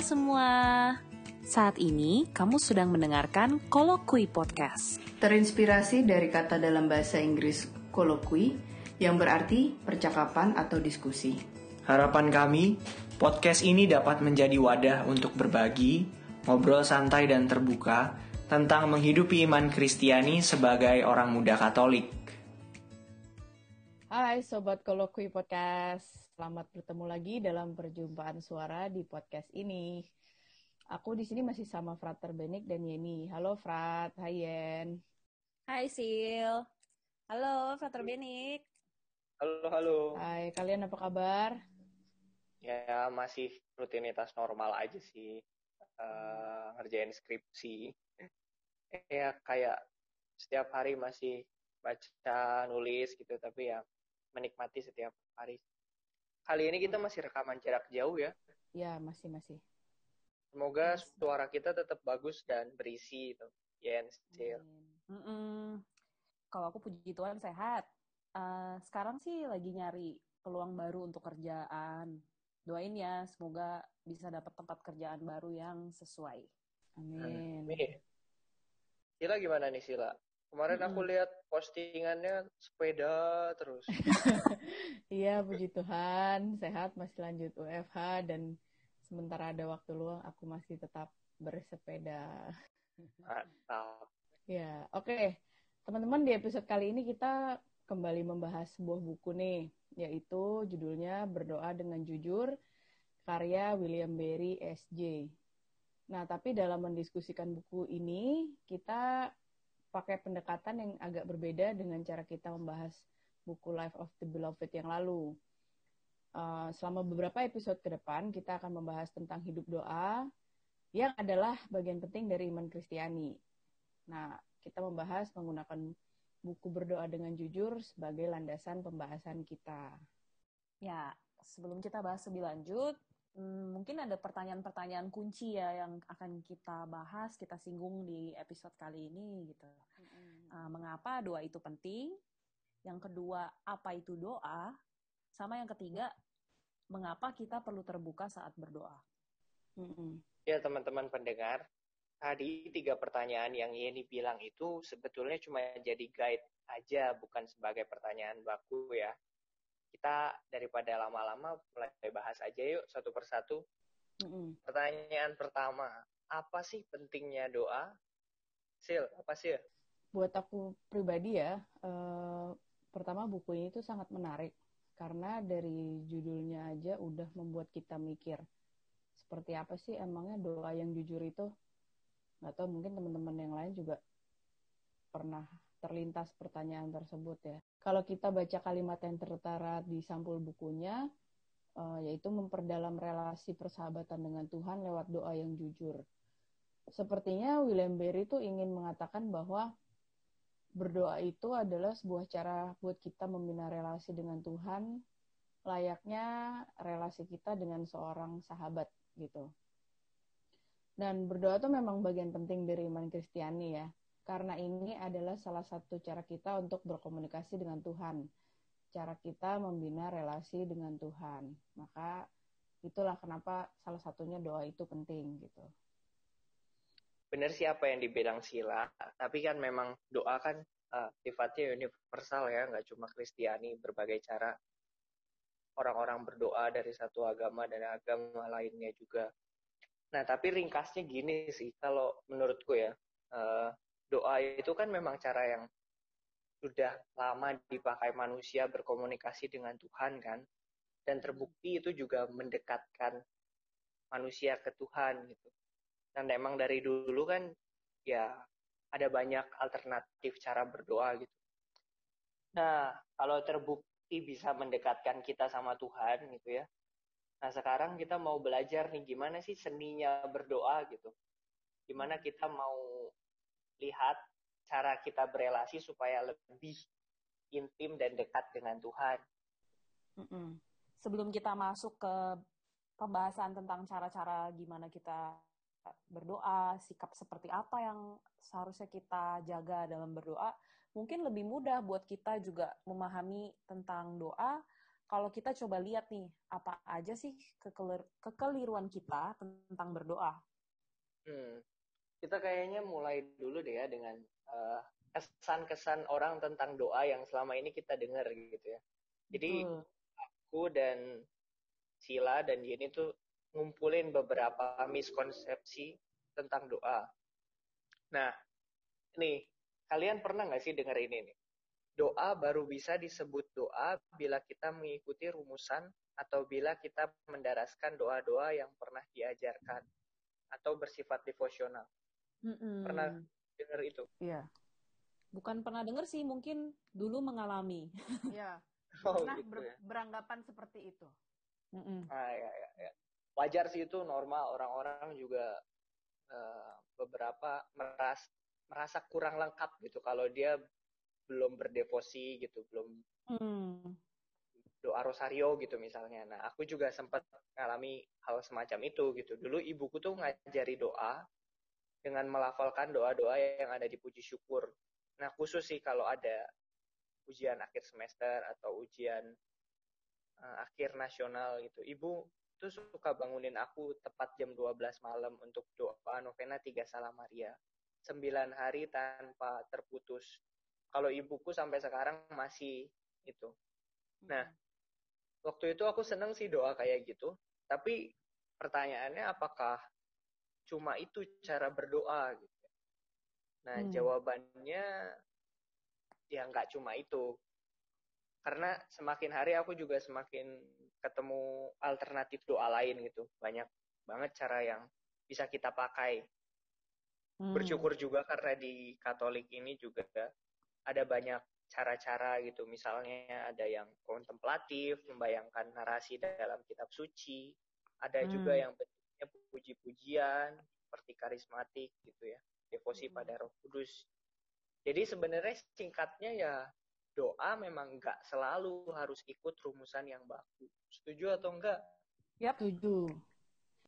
Halo semua. Saat ini kamu sedang mendengarkan Kolokui Podcast. Terinspirasi dari kata dalam bahasa Inggris kolokui yang berarti percakapan atau diskusi. Harapan kami, podcast ini dapat menjadi wadah untuk berbagi, ngobrol santai dan terbuka tentang menghidupi iman Kristiani sebagai orang muda Katolik. Hai Sobat Kolokui Podcast, selamat bertemu lagi dalam perjumpaan suara di podcast ini. Aku di sini masih sama Frater Benik dan Yeni. Halo Frat, hai Yen. Hai Sil. Halo Frater Benik. Halo, halo. Hai, kalian apa kabar? Ya, masih rutinitas normal aja sih. Uh, ngerjain skripsi. Ya, kayak setiap hari masih baca, nulis gitu. Tapi ya menikmati setiap hari. Kali ini kita masih rekaman jarak jauh ya. Ya, masih-masih. Semoga suara kita tetap bagus dan berisi itu. Yen, mm -mm. Kalau aku puji Tuhan sehat. Uh, sekarang sih lagi nyari peluang baru untuk kerjaan. Doain ya, semoga bisa dapat tempat kerjaan baru yang sesuai. Amin. Amin. Sila gimana nih Sila? Kemarin aku lihat postingannya sepeda terus. iya, puji Tuhan, sehat masih lanjut UFH dan sementara ada waktu luang aku masih tetap bersepeda. Mantap. ya, oke. Okay. Teman-teman di episode kali ini kita kembali membahas sebuah buku nih, yaitu judulnya Berdoa dengan Jujur karya William Berry SJ. Nah, tapi dalam mendiskusikan buku ini, kita pakai pendekatan yang agak berbeda dengan cara kita membahas buku Life of the Beloved yang lalu. Uh, selama beberapa episode ke depan, kita akan membahas tentang hidup doa, yang adalah bagian penting dari iman Kristiani. Nah, kita membahas menggunakan buku berdoa dengan jujur sebagai landasan pembahasan kita. Ya, sebelum kita bahas lebih lanjut, mungkin ada pertanyaan-pertanyaan kunci ya yang akan kita bahas, kita singgung di episode kali ini gitu. Mm-hmm. Uh, mengapa doa itu penting? Yang kedua, apa itu doa? Sama yang ketiga, mengapa kita perlu terbuka saat berdoa? Mm-hmm. Ya teman-teman pendengar, tadi tiga pertanyaan yang Yeni bilang itu sebetulnya cuma jadi guide aja, bukan sebagai pertanyaan baku ya kita daripada lama-lama mulai bahas aja yuk satu persatu. Mm-hmm. Pertanyaan pertama, apa sih pentingnya doa? Sil, apa sih? Buat aku pribadi ya, uh, pertama buku ini tuh sangat menarik karena dari judulnya aja udah membuat kita mikir seperti apa sih emangnya doa yang jujur itu nggak tahu mungkin teman-teman yang lain juga pernah terlintas pertanyaan tersebut ya. Kalau kita baca kalimat yang tertera di sampul bukunya, uh, yaitu memperdalam relasi persahabatan dengan Tuhan lewat doa yang jujur. Sepertinya William Berry itu ingin mengatakan bahwa berdoa itu adalah sebuah cara buat kita membina relasi dengan Tuhan, layaknya relasi kita dengan seorang sahabat gitu. Dan berdoa itu memang bagian penting dari iman Kristiani ya karena ini adalah salah satu cara kita untuk berkomunikasi dengan Tuhan. Cara kita membina relasi dengan Tuhan. Maka itulah kenapa salah satunya doa itu penting gitu. Benar sih apa yang dibilang Sila, tapi kan memang doa kan uh, sifatnya universal ya, nggak cuma Kristiani, berbagai cara orang-orang berdoa dari satu agama dan agama lainnya juga. Nah, tapi ringkasnya gini sih, kalau menurutku ya, uh, doa itu kan memang cara yang sudah lama dipakai manusia berkomunikasi dengan Tuhan kan? Dan terbukti itu juga mendekatkan manusia ke Tuhan gitu. Dan memang dari dulu kan ya ada banyak alternatif cara berdoa gitu. Nah kalau terbukti bisa mendekatkan kita sama Tuhan gitu ya. Nah sekarang kita mau belajar nih gimana sih seninya berdoa gitu? Gimana kita mau lihat cara kita berelasi supaya lebih intim dan dekat dengan Tuhan. Mm-mm. Sebelum kita masuk ke pembahasan tentang cara-cara gimana kita berdoa, sikap seperti apa yang seharusnya kita jaga dalam berdoa, mungkin lebih mudah buat kita juga memahami tentang doa kalau kita coba lihat nih, apa aja sih kekelir kekeliruan kita tentang berdoa? Hmm. Kita kayaknya mulai dulu deh ya dengan uh, kesan-kesan orang tentang doa yang selama ini kita dengar gitu ya. Jadi Betul. aku dan Sila dan Yeni tuh ngumpulin beberapa miskonsepsi tentang doa. Nah, nih, kalian pernah nggak sih dengar ini nih? Doa baru bisa disebut doa bila kita mengikuti rumusan atau bila kita mendaraskan doa-doa yang pernah diajarkan atau bersifat devosional. Mm -mm. Pernah dengar itu? Iya. Bukan pernah dengar sih, mungkin dulu mengalami. Iya. oh, pernah gitu ber ya? beranggapan seperti itu. Mm -mm. Ah, ya, ya, ya. Wajar sih itu normal. Orang-orang juga uh, beberapa meras merasa kurang lengkap gitu kalau dia belum berdevosi gitu, belum mm. doa rosario gitu misalnya. Nah, aku juga sempat mengalami hal semacam itu gitu. Dulu ibuku tuh ngajari doa dengan melafalkan doa-doa yang ada di puji syukur. Nah, khusus sih kalau ada ujian akhir semester atau ujian uh, akhir nasional gitu. Ibu tuh suka bangunin aku tepat jam 12 malam untuk doa novena tiga salam Maria. Sembilan hari tanpa terputus. Kalau ibuku sampai sekarang masih itu. Nah, hmm. waktu itu aku seneng sih doa kayak gitu. Tapi pertanyaannya apakah cuma itu cara berdoa gitu. Nah, hmm. jawabannya ya nggak cuma itu. Karena semakin hari aku juga semakin ketemu alternatif doa lain gitu. Banyak banget cara yang bisa kita pakai. Hmm. Bersyukur juga karena di Katolik ini juga ada banyak cara-cara gitu. Misalnya ada yang kontemplatif, membayangkan narasi dalam kitab suci. Ada hmm. juga yang bentuknya puji-pujian, seperti karismatik gitu ya devosi hmm. pada Roh Kudus. Jadi sebenarnya singkatnya ya doa memang nggak selalu harus ikut rumusan yang baku. Setuju atau enggak? Ya, setuju.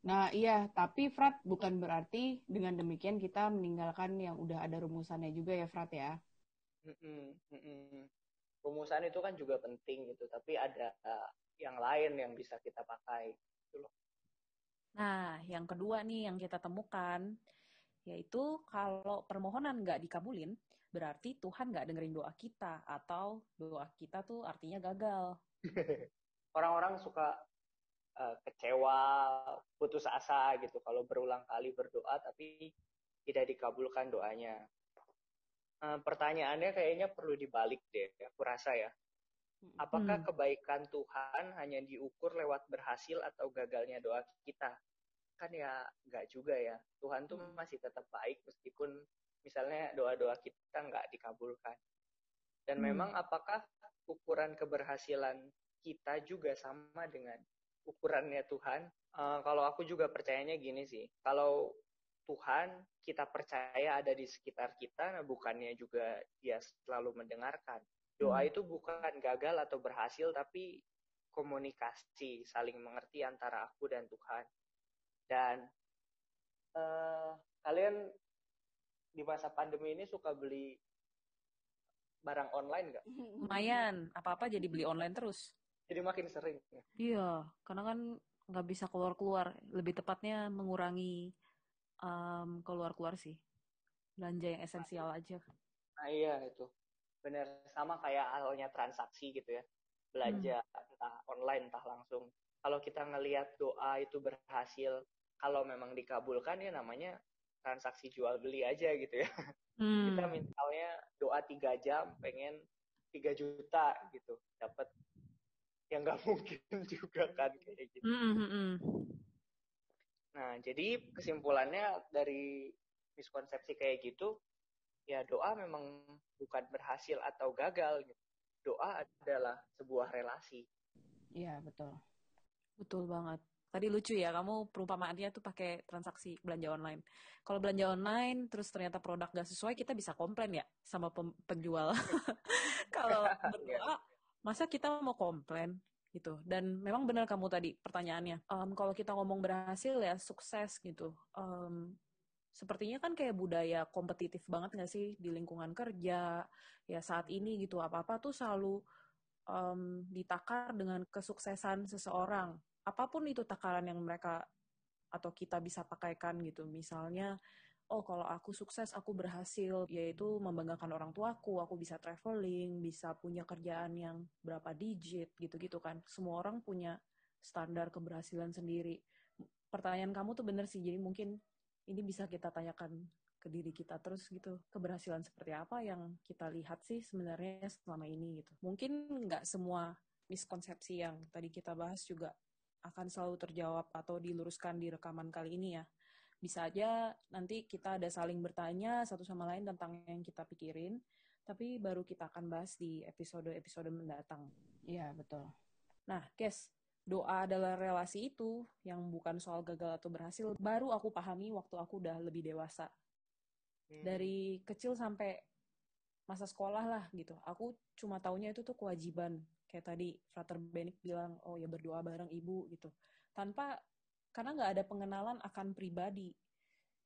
Nah, iya, tapi Frat bukan berarti dengan demikian kita meninggalkan yang udah ada rumusannya juga ya, Frat ya. Mm -mm, mm -mm. Rumusan itu kan juga penting gitu, tapi ada uh, yang lain yang bisa kita pakai. Gitu loh. Nah, yang kedua nih yang kita temukan yaitu kalau permohonan nggak dikabulin, berarti Tuhan nggak dengerin doa kita atau doa kita tuh artinya gagal. Orang-orang suka uh, kecewa, putus asa gitu kalau berulang kali berdoa tapi tidak dikabulkan doanya. Uh, pertanyaannya kayaknya perlu dibalik deh, aku rasa ya. Apakah hmm. kebaikan Tuhan hanya diukur lewat berhasil atau gagalnya doa kita? kan ya nggak juga ya Tuhan tuh hmm. masih tetap baik meskipun misalnya doa-doa kita nggak dikabulkan dan hmm. memang apakah ukuran keberhasilan kita juga sama dengan ukurannya Tuhan uh, kalau aku juga percayanya gini sih kalau Tuhan kita percaya ada di sekitar kita nah bukannya juga dia selalu mendengarkan doa hmm. itu bukan gagal atau berhasil tapi komunikasi saling mengerti antara aku dan Tuhan dan uh, kalian di masa pandemi ini suka beli barang online nggak? Lumayan, apa-apa jadi beli online terus. Jadi makin sering. Ya? Iya, karena kan nggak bisa keluar-keluar. Lebih tepatnya mengurangi um, keluar-keluar sih. Belanja yang esensial nah, aja. Nah iya itu. Bener, sama kayak halnya transaksi gitu ya. Belanja hmm. entah online, entah langsung. Kalau kita ngelihat doa itu berhasil, kalau memang dikabulkan ya namanya transaksi jual beli aja gitu ya. Hmm. Kita misalnya doa tiga jam pengen tiga juta gitu dapat yang nggak mungkin juga kan kayak gitu. Hmm, hmm, hmm. Nah jadi kesimpulannya dari miskonsepsi kayak gitu ya doa memang bukan berhasil atau gagal gitu. Doa adalah sebuah relasi. Iya betul. Betul banget. Tadi lucu ya, kamu perumpamaannya tuh pakai transaksi belanja online. Kalau belanja online, terus ternyata produk gak sesuai, kita bisa komplain ya sama penjual. Kalau berdoa, masa kita mau komplain gitu. Dan memang benar kamu tadi pertanyaannya. Um, kalau kita ngomong berhasil ya sukses gitu. Um, sepertinya kan kayak budaya kompetitif banget gak sih di lingkungan kerja ya saat ini gitu apa apa tuh selalu um, ditakar dengan kesuksesan seseorang. Apa pun itu takaran yang mereka atau kita bisa pakaikan gitu. Misalnya, oh kalau aku sukses, aku berhasil, yaitu membanggakan orang tuaku, aku bisa traveling, bisa punya kerjaan yang berapa digit gitu-gitu kan. Semua orang punya standar keberhasilan sendiri. Pertanyaan kamu tuh bener sih, jadi mungkin ini bisa kita tanyakan ke diri kita terus gitu keberhasilan seperti apa yang kita lihat sih sebenarnya selama ini gitu mungkin nggak semua miskonsepsi yang tadi kita bahas juga akan selalu terjawab atau diluruskan di rekaman kali ini ya bisa aja nanti kita ada saling bertanya satu sama lain tentang yang kita pikirin tapi baru kita akan bahas di episode-episode mendatang. Iya, betul. Nah, Kes, doa adalah relasi itu yang bukan soal gagal atau berhasil. Baru aku pahami waktu aku udah lebih dewasa. Hmm. dari kecil sampai masa sekolah lah gitu. Aku cuma taunya itu tuh kewajiban. Kayak tadi Frater Benik bilang oh ya berdoa bareng ibu gitu. Tanpa karena nggak ada pengenalan akan pribadi.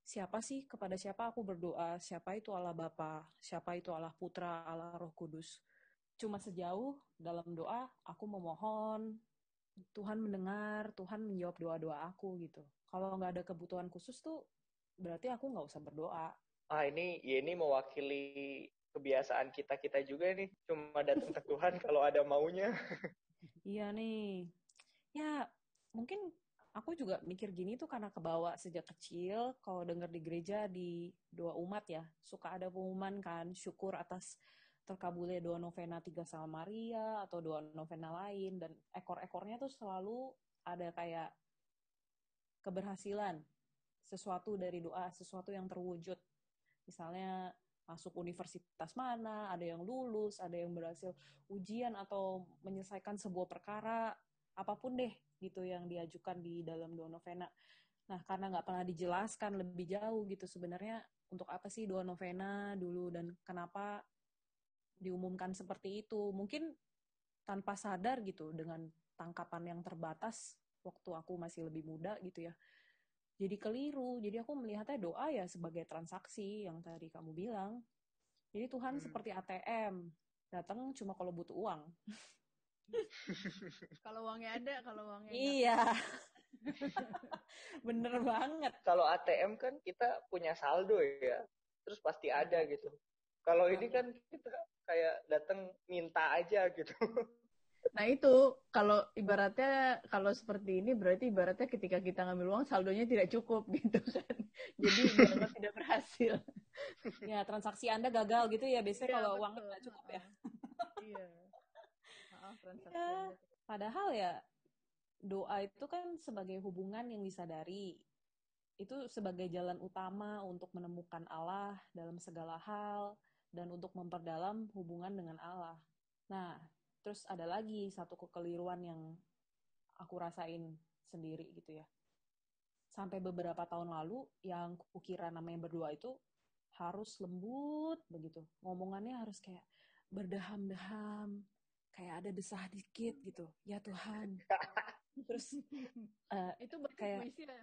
Siapa sih? Kepada siapa aku berdoa? Siapa itu Allah Bapa? Siapa itu Allah Putra? Allah Roh Kudus? Cuma sejauh dalam doa aku memohon Tuhan mendengar Tuhan menjawab doa-doa aku gitu. Kalau nggak ada kebutuhan khusus tuh berarti aku nggak usah berdoa. Ah ini ya ini mewakili kebiasaan kita kita juga nih. Cuma datang ke Tuhan kalau ada maunya. Iya nih. Ya mungkin aku juga mikir gini tuh karena kebawa sejak kecil kalau dengar di gereja di doa umat ya suka ada pengumuman kan syukur atas terkabulnya doa novena tiga sama Maria atau doa novena lain dan ekor-ekornya tuh selalu ada kayak keberhasilan sesuatu dari doa sesuatu yang terwujud misalnya masuk universitas mana, ada yang lulus, ada yang berhasil ujian atau menyelesaikan sebuah perkara, apa pun deh gitu yang diajukan di dalam doa novena. Nah, karena nggak pernah dijelaskan lebih jauh gitu sebenarnya untuk apa sih doa novena dulu dan kenapa diumumkan seperti itu. Mungkin tanpa sadar gitu dengan tangkapan yang terbatas waktu aku masih lebih muda gitu ya jadi keliru. Jadi aku melihatnya doa ya sebagai transaksi yang tadi kamu bilang. Jadi Tuhan hmm. seperti ATM, datang cuma kalau butuh uang. kalau uangnya ada, kalau uangnya Iya. Bener banget. Kalau ATM kan kita punya saldo ya, terus pasti ada gitu. Kalau ini kan kita kayak datang minta aja gitu. Nah itu kalau ibaratnya kalau seperti ini berarti ibaratnya ketika kita ngambil uang saldonya tidak cukup gitu kan. Jadi dianggap tidak berhasil. Ya transaksi Anda gagal gitu ya biasanya ya, kalau uang nggak cukup ya. iya. Maaf transaksi. Ya, padahal ya doa itu kan sebagai hubungan yang disadari itu sebagai jalan utama untuk menemukan Allah dalam segala hal dan untuk memperdalam hubungan dengan Allah. Nah, Terus ada lagi satu kekeliruan yang aku rasain sendiri gitu ya. Sampai beberapa tahun lalu yang kukira namanya berdua itu harus lembut begitu. Ngomongannya harus kayak berdaham-daham, kayak ada desah dikit gitu. Ya Tuhan. Terus uh, itu kayak puisi ya.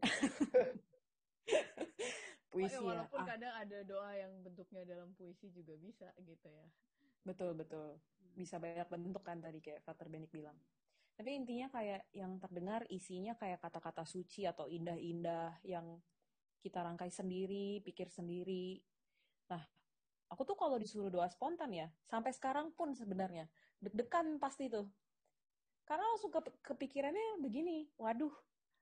puisi ya. Walaupun ah. kadang ada doa yang bentuknya dalam puisi juga bisa gitu ya. Betul, betul. Bisa banyak bentuk kan tadi kayak Frater Benik bilang. Tapi intinya kayak yang terdengar isinya kayak kata-kata suci atau indah-indah yang kita rangkai sendiri, pikir sendiri. Nah, aku tuh kalau disuruh doa spontan ya, sampai sekarang pun sebenarnya deg-degan pasti tuh. Karena langsung ke kepikirannya begini, waduh,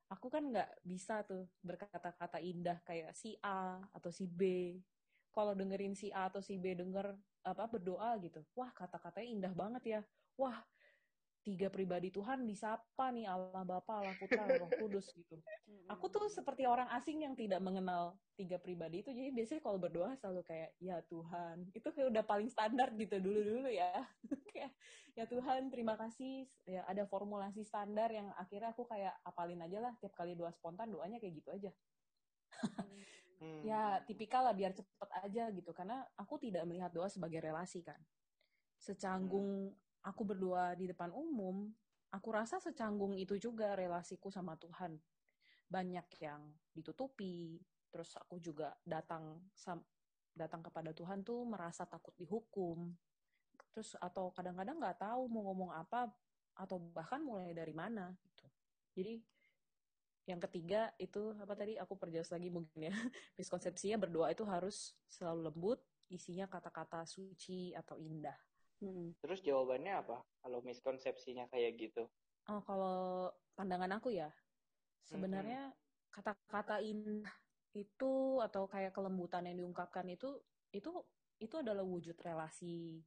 aku kan nggak bisa tuh berkata-kata indah kayak si A atau si B. Kalau dengerin si A atau si B denger apa berdoa gitu. Wah, kata-katanya indah banget ya. Wah, tiga pribadi Tuhan disapa nih Allah Bapa, Allah Putra, Roh Kudus gitu. Aku tuh seperti orang asing yang tidak mengenal tiga pribadi itu. Jadi biasanya kalau berdoa selalu kayak ya Tuhan. Itu kayak udah paling standar gitu dulu-dulu ya. kayak ya Tuhan, terima kasih. Ya ada formulasi standar yang akhirnya aku kayak apalin aja lah tiap kali doa spontan doanya kayak gitu aja. Hmm. Ya tipikal lah biar cepet aja gitu karena aku tidak melihat doa sebagai relasi kan. Secanggung hmm. Aku berdoa di depan umum, aku rasa secanggung itu juga relasiku sama Tuhan. Banyak yang ditutupi, terus aku juga datang datang kepada Tuhan tuh merasa takut dihukum. terus atau kadang-kadang nggak tahu mau ngomong apa atau bahkan mulai dari mana gitu jadi yang ketiga itu apa tadi aku perjelas lagi mungkin ya miskonsepsinya berdoa itu harus selalu lembut isinya kata-kata suci atau indah hmm. terus jawabannya apa? Kalau miskonsepsinya kayak gitu. Oh kalau pandangan aku ya sebenarnya kata-kata hmm. indah itu atau kayak kelembutan yang diungkapkan itu itu itu adalah wujud relasi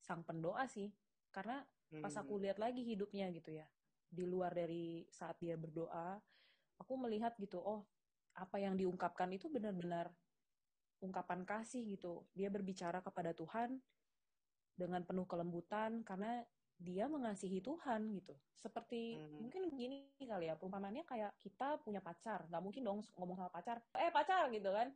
sang pendoa sih. Karena pas aku lihat lagi hidupnya gitu ya di luar dari saat dia berdoa aku melihat gitu oh apa yang diungkapkan itu benar-benar ungkapan kasih gitu. Dia berbicara kepada Tuhan dengan penuh kelembutan karena dia mengasihi Tuhan gitu. Seperti hmm. mungkin gini kali ya perumpamannya kayak kita punya pacar. Nggak mungkin dong ngomong sama pacar eh pacar gitu kan.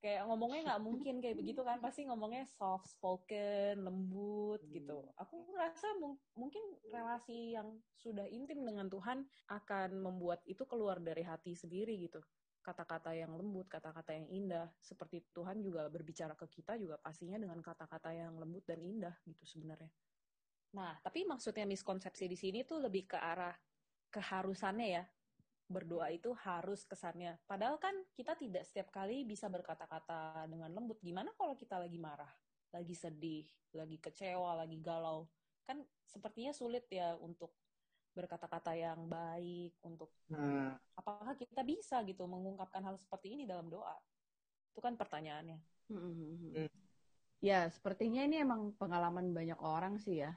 Kayak ngomongnya nggak mungkin kayak begitu kan. Pasti ngomongnya soft spoken lembut gitu. Hmm. aku rasa mung mungkin relasi yang sudah intim dengan Tuhan akan membuat itu keluar dari hati sendiri gitu kata-kata yang lembut kata-kata yang indah seperti Tuhan juga berbicara ke kita juga pastinya dengan kata-kata yang lembut dan indah gitu sebenarnya nah tapi maksudnya miskonsepsi di sini tuh lebih ke arah keharusannya ya berdoa itu harus kesannya. Padahal kan kita tidak setiap kali bisa berkata-kata dengan lembut. Gimana kalau kita lagi marah, lagi sedih, lagi kecewa, lagi galau? Kan sepertinya sulit ya untuk berkata-kata yang baik untuk hmm. apakah kita bisa gitu mengungkapkan hal seperti ini dalam doa? Itu kan pertanyaannya. Hmm. Ya, sepertinya ini emang pengalaman banyak orang sih ya.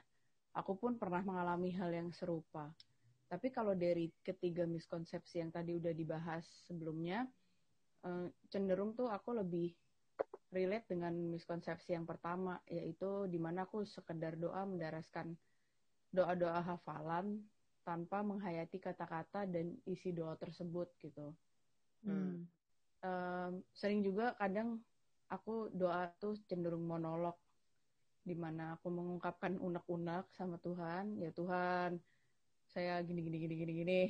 Aku pun pernah mengalami hal yang serupa tapi kalau dari ketiga miskonsepsi yang tadi udah dibahas sebelumnya, eh, cenderung tuh aku lebih relate dengan miskonsepsi yang pertama, yaitu di mana aku sekedar doa mendaraskan doa-doa hafalan tanpa menghayati kata-kata dan isi doa tersebut gitu. Hmm. Um, sering juga kadang aku doa tuh cenderung monolog, di mana aku mengungkapkan unek-unek sama Tuhan, ya Tuhan, saya gini gini gini gini gini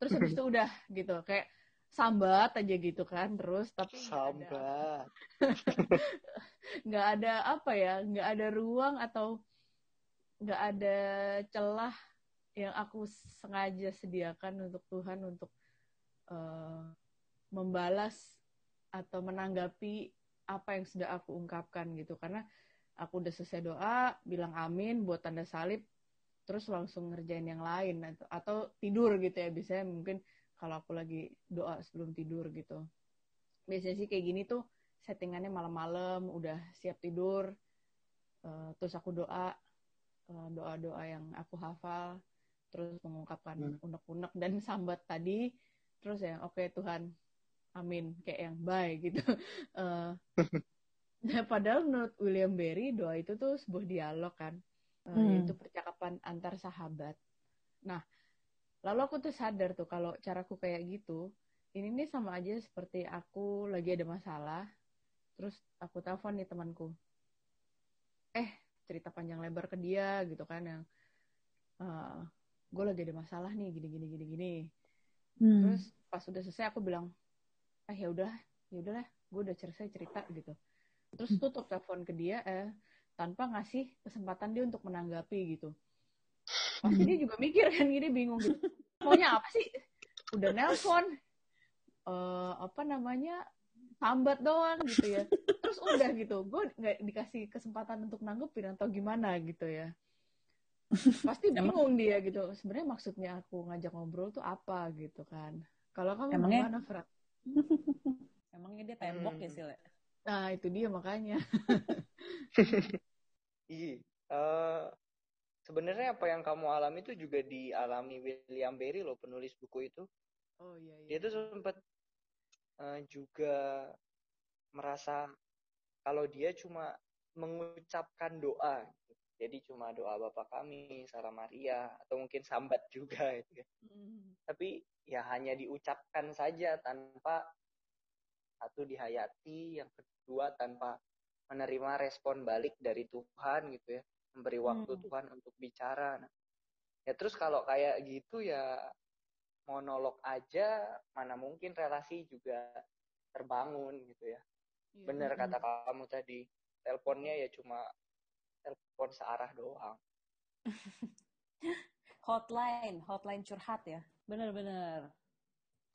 terus habis itu udah gitu kayak sambat aja gitu kan terus tapi sambat nggak ada apa ya nggak ada ruang atau nggak ada celah yang aku sengaja sediakan untuk Tuhan untuk uh, membalas atau menanggapi apa yang sudah aku ungkapkan gitu. Karena aku udah selesai doa bilang amin buat tanda salib terus langsung ngerjain yang lain atau, atau tidur gitu ya. Biasanya mungkin kalau aku lagi doa sebelum tidur gitu. Biasanya sih kayak gini tuh settingannya malam-malam udah siap tidur uh, terus aku doa uh, doa-doa yang aku hafal terus mengungkapkan hmm. unek-unek dan sambat tadi terus ya oke okay, Tuhan amin kayak yang baik gitu uh, padahal menurut William Berry doa itu tuh sebuah dialog kan Eh, hmm. yaitu percakapan antar sahabat. Nah, lalu aku tuh sadar tuh kalau caraku kayak gitu, ini nih sama aja seperti aku lagi ada masalah, terus aku telepon nih temanku, eh cerita panjang lebar ke dia gitu kan yang uh, gue lagi ada masalah nih gini gini gini gini. Hmm. Terus pas udah selesai aku bilang, eh ya udah ya udahlah, gue udah selesai cerita gitu. Terus hmm. tutup telepon ke dia, eh tanpa ngasih kesempatan dia untuk menanggapi gitu pasti dia juga mikir kan gini bingung gitu maunya apa sih udah nelpon uh, apa namanya sambat doang gitu ya terus udah gitu gue nggak dikasih kesempatan untuk nanggepin atau gimana gitu ya pasti bingung dia gitu sebenarnya maksudnya aku ngajak ngobrol tuh apa gitu kan kalau kamu emangnya, gimana Frat emangnya dia tembok ya, hmm. ya sih nah itu dia makanya Iya. Uh, Sebenarnya apa yang kamu alami itu juga dialami William Berry loh penulis buku itu. Oh iya. iya. Dia tuh sempat uh, juga merasa kalau dia cuma mengucapkan doa, gitu. Jadi cuma doa Bapak kami, Salam Maria, atau mungkin sambat juga, gitu. Mm. Tapi ya hanya diucapkan saja tanpa satu dihayati, yang kedua tanpa menerima respon balik dari Tuhan gitu ya memberi waktu hmm. Tuhan untuk bicara nah, ya terus kalau kayak gitu ya monolog aja mana mungkin relasi juga terbangun gitu ya, ya bener kata kamu tadi teleponnya ya cuma telepon searah doang. hotline, hotline curhat ya. Bener-bener.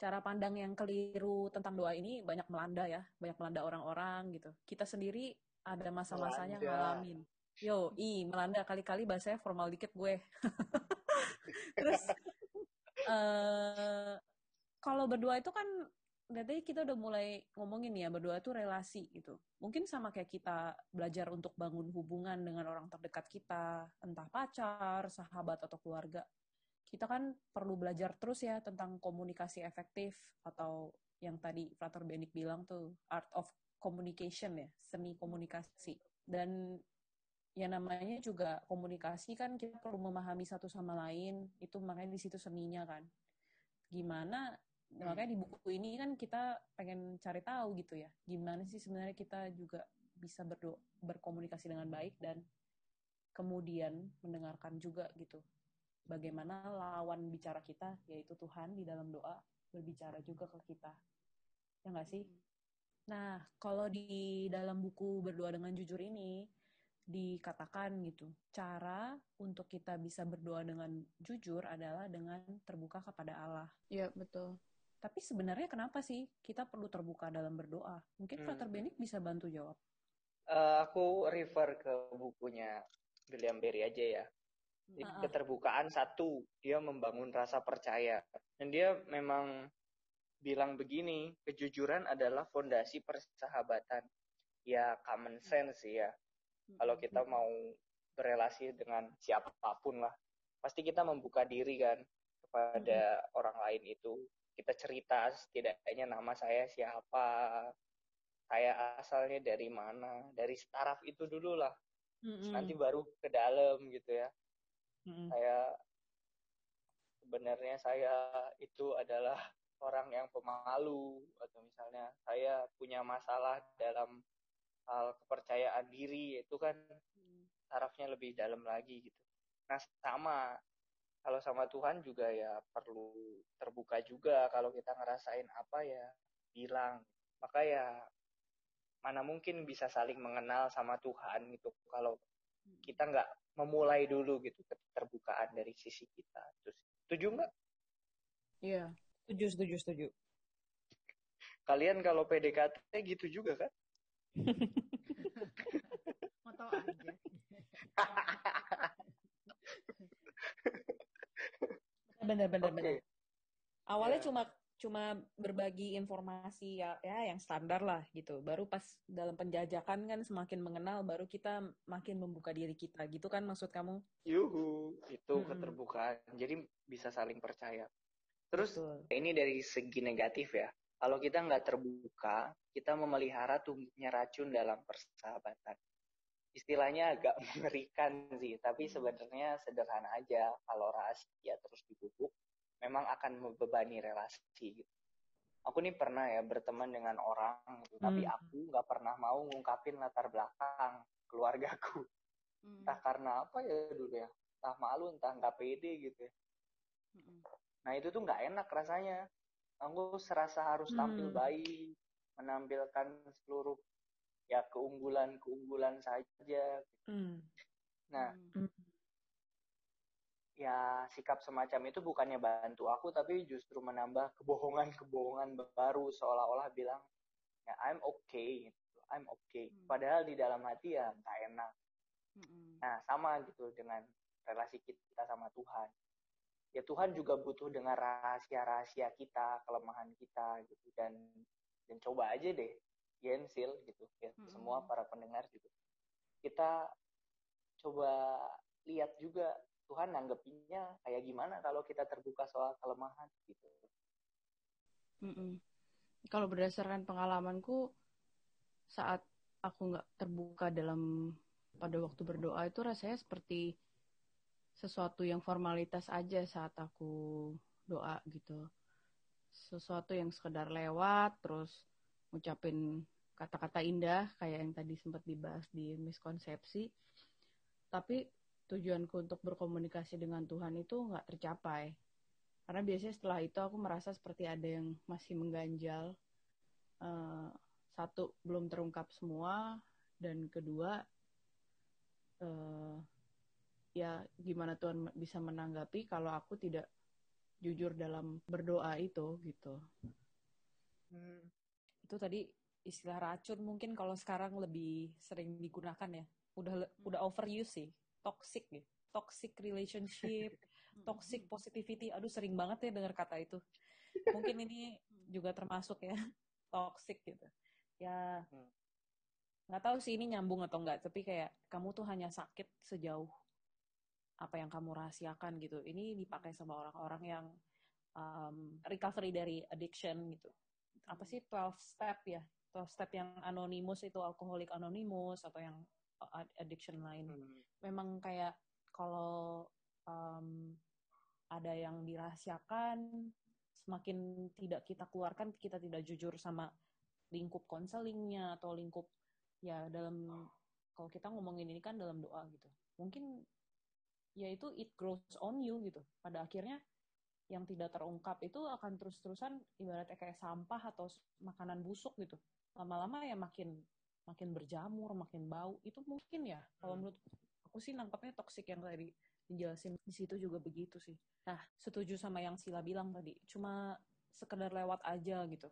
Cara pandang yang keliru tentang doa ini banyak melanda ya, banyak melanda orang-orang gitu. Kita sendiri ada masa-masanya ngalamin. Yo, i melanda kali-kali bahasanya formal dikit gue. Terus uh, kalau berdua itu kan berarti kita udah mulai ngomongin ya berdua itu relasi gitu. Mungkin sama kayak kita belajar untuk bangun hubungan dengan orang terdekat kita, entah pacar, sahabat atau keluarga. Kita kan perlu belajar terus ya tentang komunikasi efektif atau yang tadi Frater Benik bilang tuh art of communication ya, seni komunikasi. Dan ya namanya juga komunikasi kan kita perlu memahami satu sama lain, itu makanya di situ seninya kan. Gimana Hmm. makanya di buku ini kan kita pengen cari tahu gitu ya gimana sih sebenarnya kita juga bisa berdo berkomunikasi dengan baik dan kemudian mendengarkan juga gitu bagaimana lawan bicara kita yaitu Tuhan di dalam doa berbicara juga ke kita ya nggak sih nah kalau di dalam buku berdoa dengan jujur ini dikatakan gitu cara untuk kita bisa berdoa dengan jujur adalah dengan terbuka kepada Allah. Iya betul. Tapi sebenarnya kenapa sih kita perlu terbuka dalam berdoa? Mungkin hmm. Frater Benik bisa bantu jawab. Uh, aku refer ke bukunya William Berry aja ya. Jadi, uh -uh. keterbukaan satu, dia membangun rasa percaya. Dan dia memang bilang begini, kejujuran adalah fondasi persahabatan. Ya common sense ya. Hmm. Kalau kita mau berelasi dengan siapa pun lah, pasti kita membuka diri kan kepada hmm. orang lain itu kita cerita setidaknya nama saya siapa saya asalnya dari mana dari staraf itu dulu lah mm-hmm. nanti baru ke dalam gitu ya mm-hmm. saya sebenarnya saya itu adalah orang yang pemalu atau misalnya saya punya masalah dalam hal kepercayaan diri itu kan tarafnya lebih dalam lagi gitu nah sama kalau sama Tuhan juga ya perlu terbuka juga kalau kita ngerasain apa ya bilang. Maka ya mana mungkin bisa saling mengenal sama Tuhan gitu. Kalau kita nggak memulai dulu gitu keterbukaan dari sisi kita. Terus setuju nggak? Iya setuju setuju setuju. Kalian kalau PDKT gitu juga kan? Mau tahu aja bener bener okay. bener awalnya yeah. cuma cuma berbagi informasi ya ya yang standar lah gitu baru pas dalam penjajakan kan semakin mengenal baru kita makin membuka diri kita gitu kan maksud kamu yuhu itu hmm. keterbukaan jadi bisa saling percaya terus Betul. ini dari segi negatif ya kalau kita nggak terbuka kita memelihara tumbuhnya racun dalam persahabatan istilahnya agak mengerikan sih, tapi hmm. sebenarnya sederhana aja. Kalau rahasia terus dibubuk, memang akan membebani relasi gitu. Aku nih pernah ya berteman dengan orang, gitu, hmm. tapi aku nggak pernah mau ngungkapin latar belakang keluargaku. Hmm. Entah karena apa ya dulu ya, entah malu, entah nggak pede gitu ya. Hmm. Nah itu tuh nggak enak rasanya. Aku serasa harus tampil hmm. baik, menampilkan seluruh ya keunggulan-keunggulan saja. Mm. Nah, mm. ya sikap semacam itu bukannya bantu aku, tapi justru menambah kebohongan-kebohongan baru seolah-olah bilang ya I'm okay, gitu. I'm okay. Mm. Padahal di dalam hati ya nggak enak. Mm. Nah, sama gitu dengan relasi kita sama Tuhan. Ya Tuhan juga butuh dengan rahasia-rahasia kita, kelemahan kita gitu dan dan coba aja deh Gensil gitu ya hmm. semua para pendengar gitu kita coba lihat juga Tuhan nanggepinnya kayak gimana kalau kita terbuka soal kelemahan gitu. Mm-mm. Kalau berdasarkan pengalamanku saat aku nggak terbuka dalam pada waktu berdoa itu rasanya seperti sesuatu yang formalitas aja saat aku doa gitu. Sesuatu yang sekedar lewat terus ngucapin kata-kata indah kayak yang tadi sempat dibahas di miskonsepsi tapi tujuanku untuk berkomunikasi dengan Tuhan itu nggak tercapai karena biasanya setelah itu aku merasa seperti ada yang masih mengganjal uh, satu belum terungkap semua dan kedua uh, ya gimana Tuhan bisa menanggapi kalau aku tidak jujur dalam berdoa itu gitu. Hmm. Itu tadi istilah racun mungkin kalau sekarang lebih sering digunakan ya. Udah hmm. udah overuse sih, toxic gitu. Toxic relationship, toxic positivity. Aduh sering banget ya dengar kata itu. Mungkin ini juga termasuk ya toxic gitu. Ya hmm. nggak tahu sih ini nyambung atau enggak, tapi kayak kamu tuh hanya sakit sejauh apa yang kamu rahasiakan gitu. Ini dipakai sama orang-orang yang um, recovery dari addiction gitu. Apa sih 12 step ya? 12 step yang anonimus itu alkoholik anonimus atau yang uh, addiction lain. Hmm. Memang kayak kalau um, ada yang dirahasiakan, semakin tidak kita keluarkan, kita tidak jujur sama lingkup konselingnya atau lingkup ya dalam kalau kita ngomongin ini kan dalam doa gitu. Mungkin ya itu it grows on you gitu. Pada akhirnya yang tidak terungkap itu akan terus-terusan ibaratnya kayak sampah atau makanan busuk gitu. Lama-lama ya makin makin berjamur, makin bau. Itu mungkin ya kalau hmm. menurut aku sih nangkapnya toksik yang tadi dijelasin di situ juga begitu sih. Nah, setuju sama yang Sila bilang tadi. Cuma sekedar lewat aja gitu.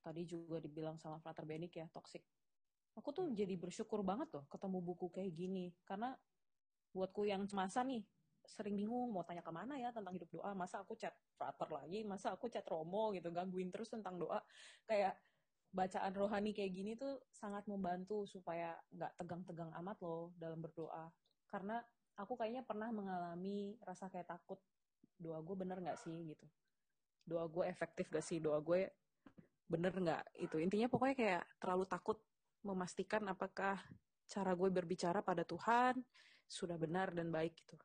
Tadi juga dibilang sama Frater Benik ya, toksik. Aku tuh hmm. jadi bersyukur banget loh ketemu buku kayak gini. Karena buatku yang cemasan nih sering bingung mau tanya ke mana ya tentang hidup doa. Masa aku chat frater lagi? Masa aku chat romo gitu gangguin terus tentang doa? Kayak bacaan rohani kayak gini tuh sangat membantu supaya nggak tegang-tegang amat loh dalam berdoa. Karena aku kayaknya pernah mengalami rasa kayak takut doa gue bener nggak sih? gitu. Doa gue efektif gak sih? Doa gue bener nggak? Itu intinya pokoknya kayak terlalu takut memastikan apakah cara gue berbicara pada Tuhan sudah benar dan baik gitu.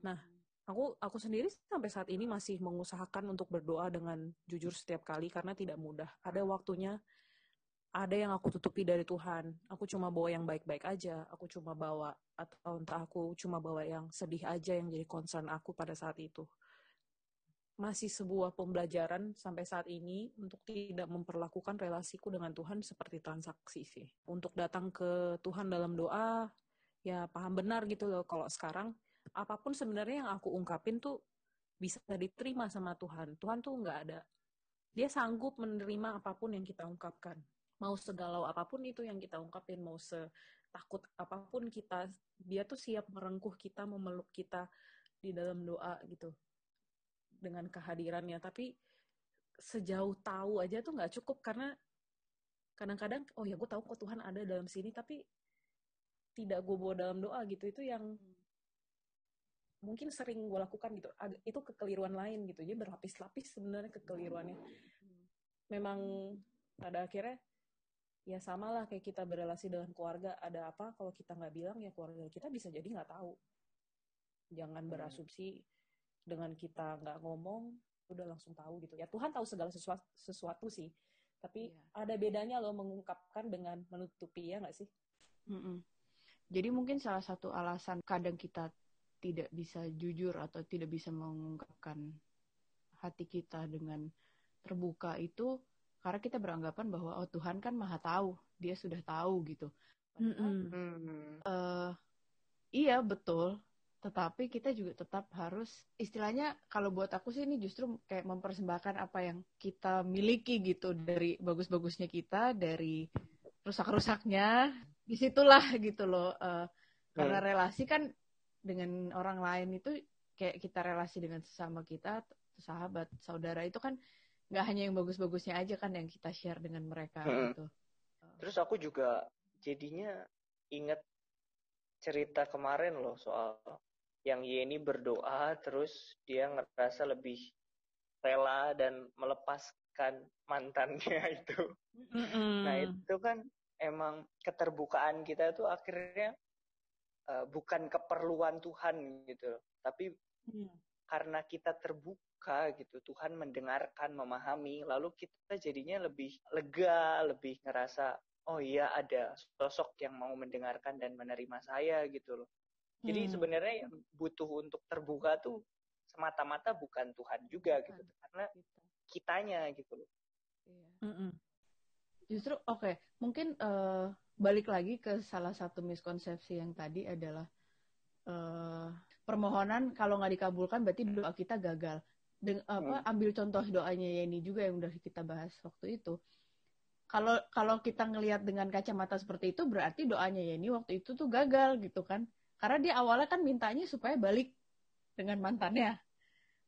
Nah, aku aku sendiri sampai saat ini masih mengusahakan untuk berdoa dengan jujur setiap kali karena tidak mudah. Ada waktunya ada yang aku tutupi dari Tuhan. Aku cuma bawa yang baik-baik aja. Aku cuma bawa atau entah aku cuma bawa yang sedih aja yang jadi concern aku pada saat itu. Masih sebuah pembelajaran sampai saat ini untuk tidak memperlakukan relasiku dengan Tuhan seperti transaksi sih. Untuk datang ke Tuhan dalam doa, ya paham benar gitu loh kalau sekarang apa pun sebenarnya yang aku ungkapin tuh bisa diterima sama Tuhan. Tuhan tuh nggak ada. Dia sanggup menerima apa pun yang kita ungkapkan. Mau segalau apa pun itu yang kita ungkapin, mau setakut apa pun kita, dia tuh siap merengkuh kita, memeluk kita di dalam doa gitu. Dengan kehadirannya. Tapi sejauh tahu aja tuh nggak cukup karena kadang-kadang, oh ya gue tahu kok Tuhan ada dalam sini, tapi tidak gue bawa dalam doa gitu itu yang mungkin sering gue lakukan gitu. Itu kekeliruan lain gitu. Jadi berlapis-lapis sebenarnya kekeliruannya. Memang pada akhirnya ya sama lah kayak kita berrelasi dengan keluarga. Ada apa kalau kita nggak bilang ya keluarga kita bisa jadi nggak tahu. Jangan hmm. berasumsi dengan kita nggak ngomong udah langsung tahu gitu. Ya Tuhan tahu segala sesuatu, sesuatu sih. Tapi yeah. ada bedanya loh mengungkapkan dengan menutupi ya nggak sih? Mm -mm. Jadi mungkin salah satu alasan kadang kita tidak bisa jujur atau tidak bisa mengungkapkan hati kita dengan terbuka itu karena kita beranggapan bahwa oh Tuhan kan maha tahu, dia sudah tahu gitu. mm -hmm. uh, iya betul, tetapi kita juga tetap harus istilahnya kalau buat aku sih ini justru kayak mempersembahkan apa yang kita miliki gitu dari bagus-bagusnya kita, dari rusak-rusaknya di situlah gitu loh uh, karena relasi kan dengan orang lain itu kayak kita relasi dengan sesama kita sahabat saudara itu kan nggak hanya yang bagus-bagusnya aja kan yang kita share dengan mereka hmm. gitu terus aku juga jadinya inget cerita kemarin loh soal yang Yeni berdoa terus dia ngerasa lebih rela dan melepaskan mantannya itu. Mm -hmm. Nah itu kan emang keterbukaan kita itu akhirnya uh, bukan keperluan Tuhan gitu tapi hmm. karena kita terbuka gitu Tuhan mendengarkan memahami lalu kita jadinya lebih lega lebih ngerasa oh iya ada sosok yang mau mendengarkan dan menerima saya gitu loh jadi hmm. sebenarnya yang butuh untuk terbuka tuh semata-mata bukan Tuhan juga bukan. gitu karena kitanya gitu loh iya. Mm -mm. Justru oke, okay. mungkin uh, balik lagi ke salah satu miskonsepsi yang tadi adalah uh, permohonan kalau nggak dikabulkan berarti doa kita gagal. Deng, apa hmm. ambil contoh doanya Yeni juga yang udah kita bahas waktu itu. Kalau kalau kita ngelihat dengan kacamata seperti itu berarti doanya Yeni waktu itu tuh gagal gitu kan. Karena dia awalnya kan mintanya supaya balik dengan mantannya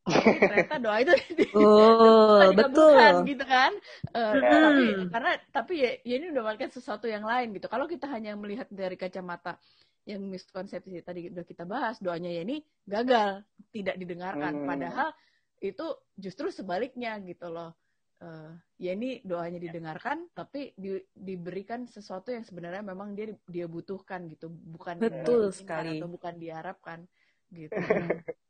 ternyata doa itu oh, betul gitu kan. Uh, hmm. tapi karena tapi ya, ya ini udah makan sesuatu yang lain gitu. Kalau kita hanya melihat dari kacamata yang miskonsepsi tadi udah kita bahas doanya ya ini gagal tidak didengarkan. Hmm. padahal itu justru sebaliknya gitu loh. Uh, ya ini doanya didengarkan tapi di, diberikan sesuatu yang sebenarnya memang dia dia butuhkan gitu. Bukan betul sekali. atau bukan diharapkan gitu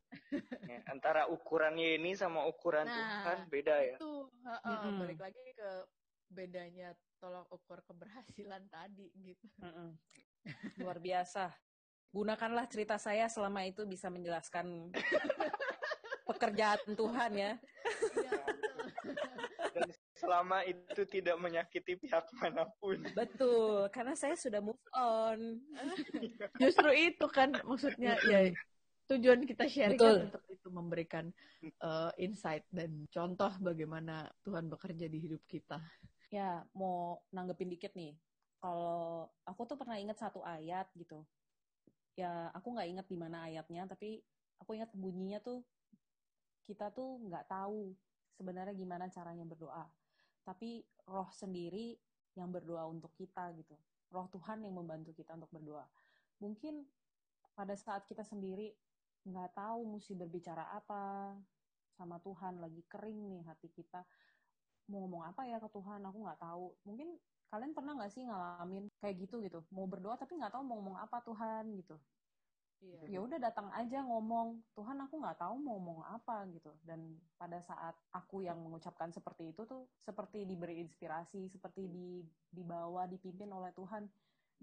ya, antara ukurannya ini sama ukuran nah, Tuhan beda ya. Itu uh, uh, hmm. balik lagi ke bedanya tolak ukur keberhasilan tadi gitu. Hmm. Luar biasa. Gunakanlah cerita saya selama itu bisa menjelaskan pekerjaan Tuhan ya. Iya, Dan selama itu tidak menyakiti pihak mana pun. Betul, karena saya sudah move on. Justru itu kan maksudnya ya tujuan kita sharing kan untuk itu memberikan uh, insight dan contoh bagaimana Tuhan bekerja di hidup kita. Ya, mau nanggepin dikit nih. Kalau aku tuh pernah ingat satu ayat gitu. Ya, aku nggak ingat di mana ayatnya, tapi aku ingat bunyinya tuh kita tuh nggak tahu sebenarnya gimana caranya berdoa. Tapi roh sendiri yang berdoa untuk kita gitu. Roh Tuhan yang membantu kita untuk berdoa. Mungkin pada saat kita sendiri nggak tahu mesti berbicara apa. Sama Tuhan lagi kering nih hati kita. Mau ngomong apa ya ke Tuhan? Aku nggak tahu. Mungkin kalian pernah nggak sih ngalamin kayak gitu gitu? Mau berdoa tapi nggak tahu mau ngomong apa Tuhan gitu. Iya. ya udah datang aja ngomong Tuhan aku nggak tahu mau ngomong apa gitu. Dan pada saat aku yang mengucapkan seperti itu tuh seperti diberi inspirasi seperti di dibawa dipimpin oleh Tuhan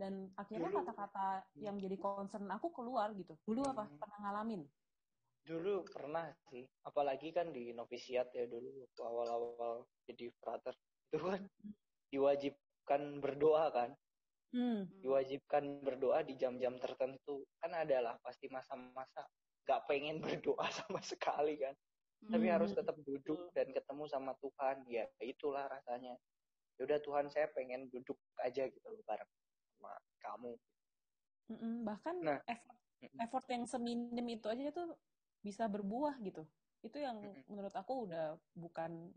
dan akhirnya kata-kata yang jadi concern aku keluar gitu. Dulu apa? Hmm. pernah ngalamin? Dulu pernah sih. Apalagi kan di novisiat ya dulu waktu awal-awal jadi frater. Itu kan diwajibkan berdoa kan? Hmm. diwajibkan berdoa di jam-jam tertentu. Kan adalah pasti masa-masa gak pengen berdoa sama sekali kan? Hmm. tapi harus tetap duduk dan ketemu sama Tuhan. Ya itulah rasanya. Ya udah Tuhan saya pengen duduk aja gitu loh bareng sama kamu. Mm-mm, bahkan nah, effort, effort yang seminim itu aja tuh bisa berbuah gitu. Itu yang mm-mm. menurut aku udah bukan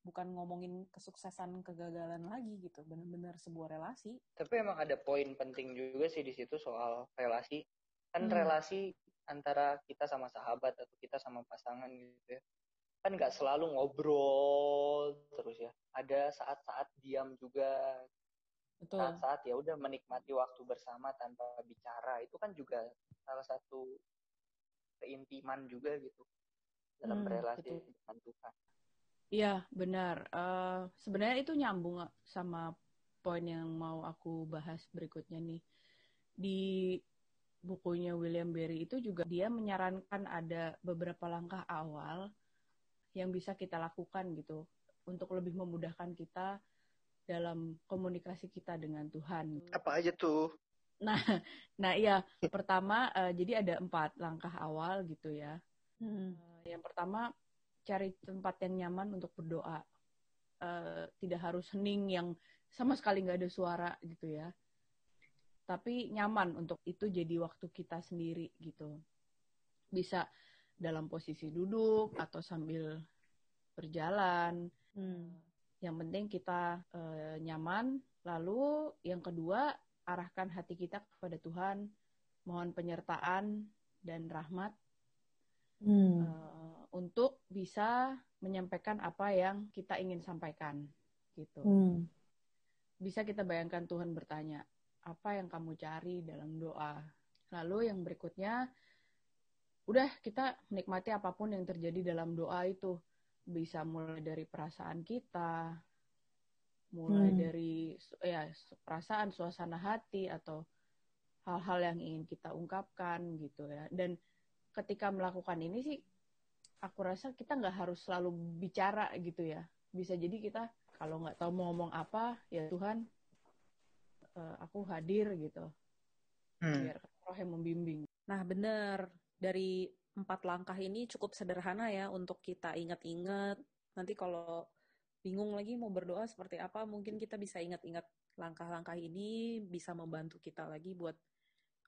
bukan ngomongin kesuksesan kegagalan lagi gitu, benar-benar sebuah relasi. Tapi emang ada poin penting juga sih di situ soal relasi. Kan hmm. relasi antara kita sama sahabat atau kita sama pasangan gitu ya kan nggak selalu ngobrol terus ya ada saat-saat diam juga saat-saat ya udah menikmati waktu bersama tanpa bicara itu kan juga salah satu keintiman juga gitu dalam hmm, berelasi betul. dengan Tuhan. Iya benar. Uh, sebenarnya itu nyambung sama poin yang mau aku bahas berikutnya nih. Di bukunya William Berry itu juga dia menyarankan ada beberapa langkah awal yang bisa kita lakukan gitu untuk lebih memudahkan kita dalam komunikasi kita dengan Tuhan. Apa aja tuh? Nah, nah iya. Pertama, uh, jadi ada empat langkah awal gitu ya. Hmm. Uh, yang pertama, cari tempat yang nyaman untuk berdoa. Uh, tidak harus hening yang sama sekali nggak ada suara gitu ya. Tapi nyaman untuk itu jadi waktu kita sendiri gitu. Bisa dalam posisi duduk atau sambil berjalan. Hmm yang penting kita e, nyaman. Lalu yang kedua, arahkan hati kita kepada Tuhan, mohon penyertaan dan rahmat hmm. e, untuk bisa menyampaikan apa yang kita ingin sampaikan, gitu. Hmm. Bisa kita bayangkan Tuhan bertanya, apa yang kamu cari dalam doa? Lalu yang berikutnya, udah kita menikmati apa pun yang terjadi dalam doa itu bisa mulai dari perasaan kita, mulai hmm. dari ya perasaan, suasana hati atau hal-hal yang ingin kita ungkapkan gitu ya. Dan ketika melakukan ini sih, aku rasa kita nggak harus selalu bicara gitu ya. Bisa jadi kita kalau nggak tahu mau ngomong apa, ya Tuhan uh, aku hadir gitu hmm. biar roh yang membimbing nah bener dari empat langkah ini cukup sederhana ya untuk kita ingat-ingat. Nanti kalau bingung lagi mau berdoa seperti apa mungkin kita bisa ingat-ingat langkah-langkah ini bisa membantu kita lagi buat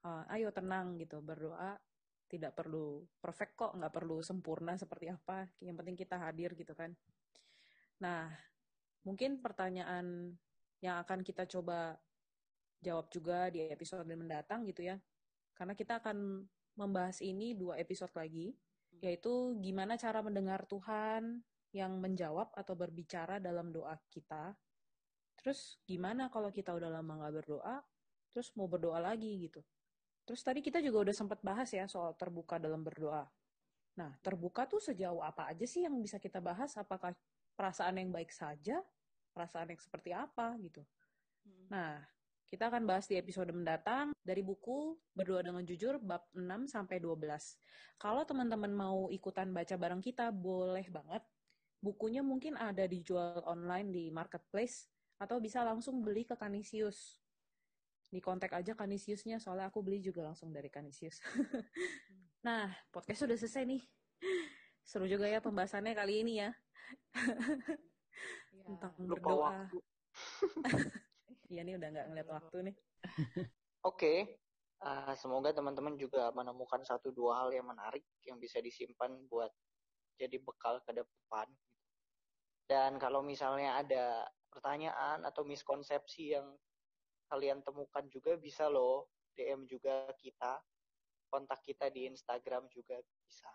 uh, ayo tenang gitu berdoa tidak perlu perfect kok nggak perlu sempurna seperti apa yang penting kita hadir gitu kan. Nah mungkin pertanyaan yang akan kita coba jawab juga di episode mendatang gitu ya. Karena kita akan membahas ini dua episode lagi yaitu gimana cara mendengar Tuhan yang menjawab atau berbicara dalam doa kita. Terus gimana kalau kita udah lama nggak berdoa, terus mau berdoa lagi gitu. Terus tadi kita juga udah sempat bahas ya soal terbuka dalam berdoa. Nah, terbuka tuh sejauh apa aja sih yang bisa kita bahas? Apakah perasaan yang baik saja? Perasaan yang seperti apa gitu? Hmm. Nah, kita akan bahas di episode mendatang dari buku Berdoa dengan Jujur bab 6 sampai 12. Kalau teman-teman mau ikutan baca bareng kita, boleh banget bukunya mungkin ada dijual online di marketplace atau bisa langsung beli ke Kanisius. Di kontak aja Kanisiusnya, soalnya aku beli juga langsung dari Kanisius. nah, podcast sudah selesai nih. Seru juga ya pembahasannya kali ini ya. ya Tentang berdoa. Iya udah nggak ngeliat waktu nih. Oke, okay. uh, semoga teman-teman juga menemukan satu dua hal yang menarik yang bisa disimpan buat jadi bekal ke depan dan kalau misalnya ada pertanyaan atau miskonsepsi yang kalian temukan juga bisa loh DM juga kita, kontak kita di Instagram juga bisa.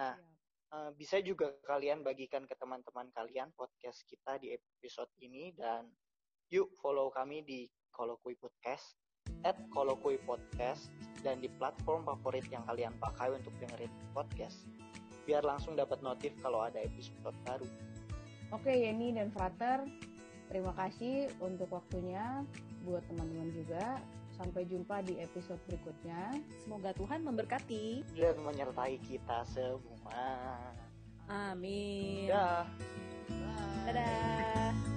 Nah, ya. bisa juga kalian bagikan ke teman-teman kalian podcast kita di episode ini dan yuk follow kami di Kolokui Podcast at Kolokui Podcast dan di platform favorit yang kalian pakai untuk dengerin podcast biar langsung dapat notif kalau ada episode baru. Oke, Yeni dan Frater, terima kasih untuk waktunya buat teman-teman juga. Sampai jumpa di episode berikutnya. Semoga Tuhan memberkati dan menyertai kita semua. Amin. Dadah. Dadah.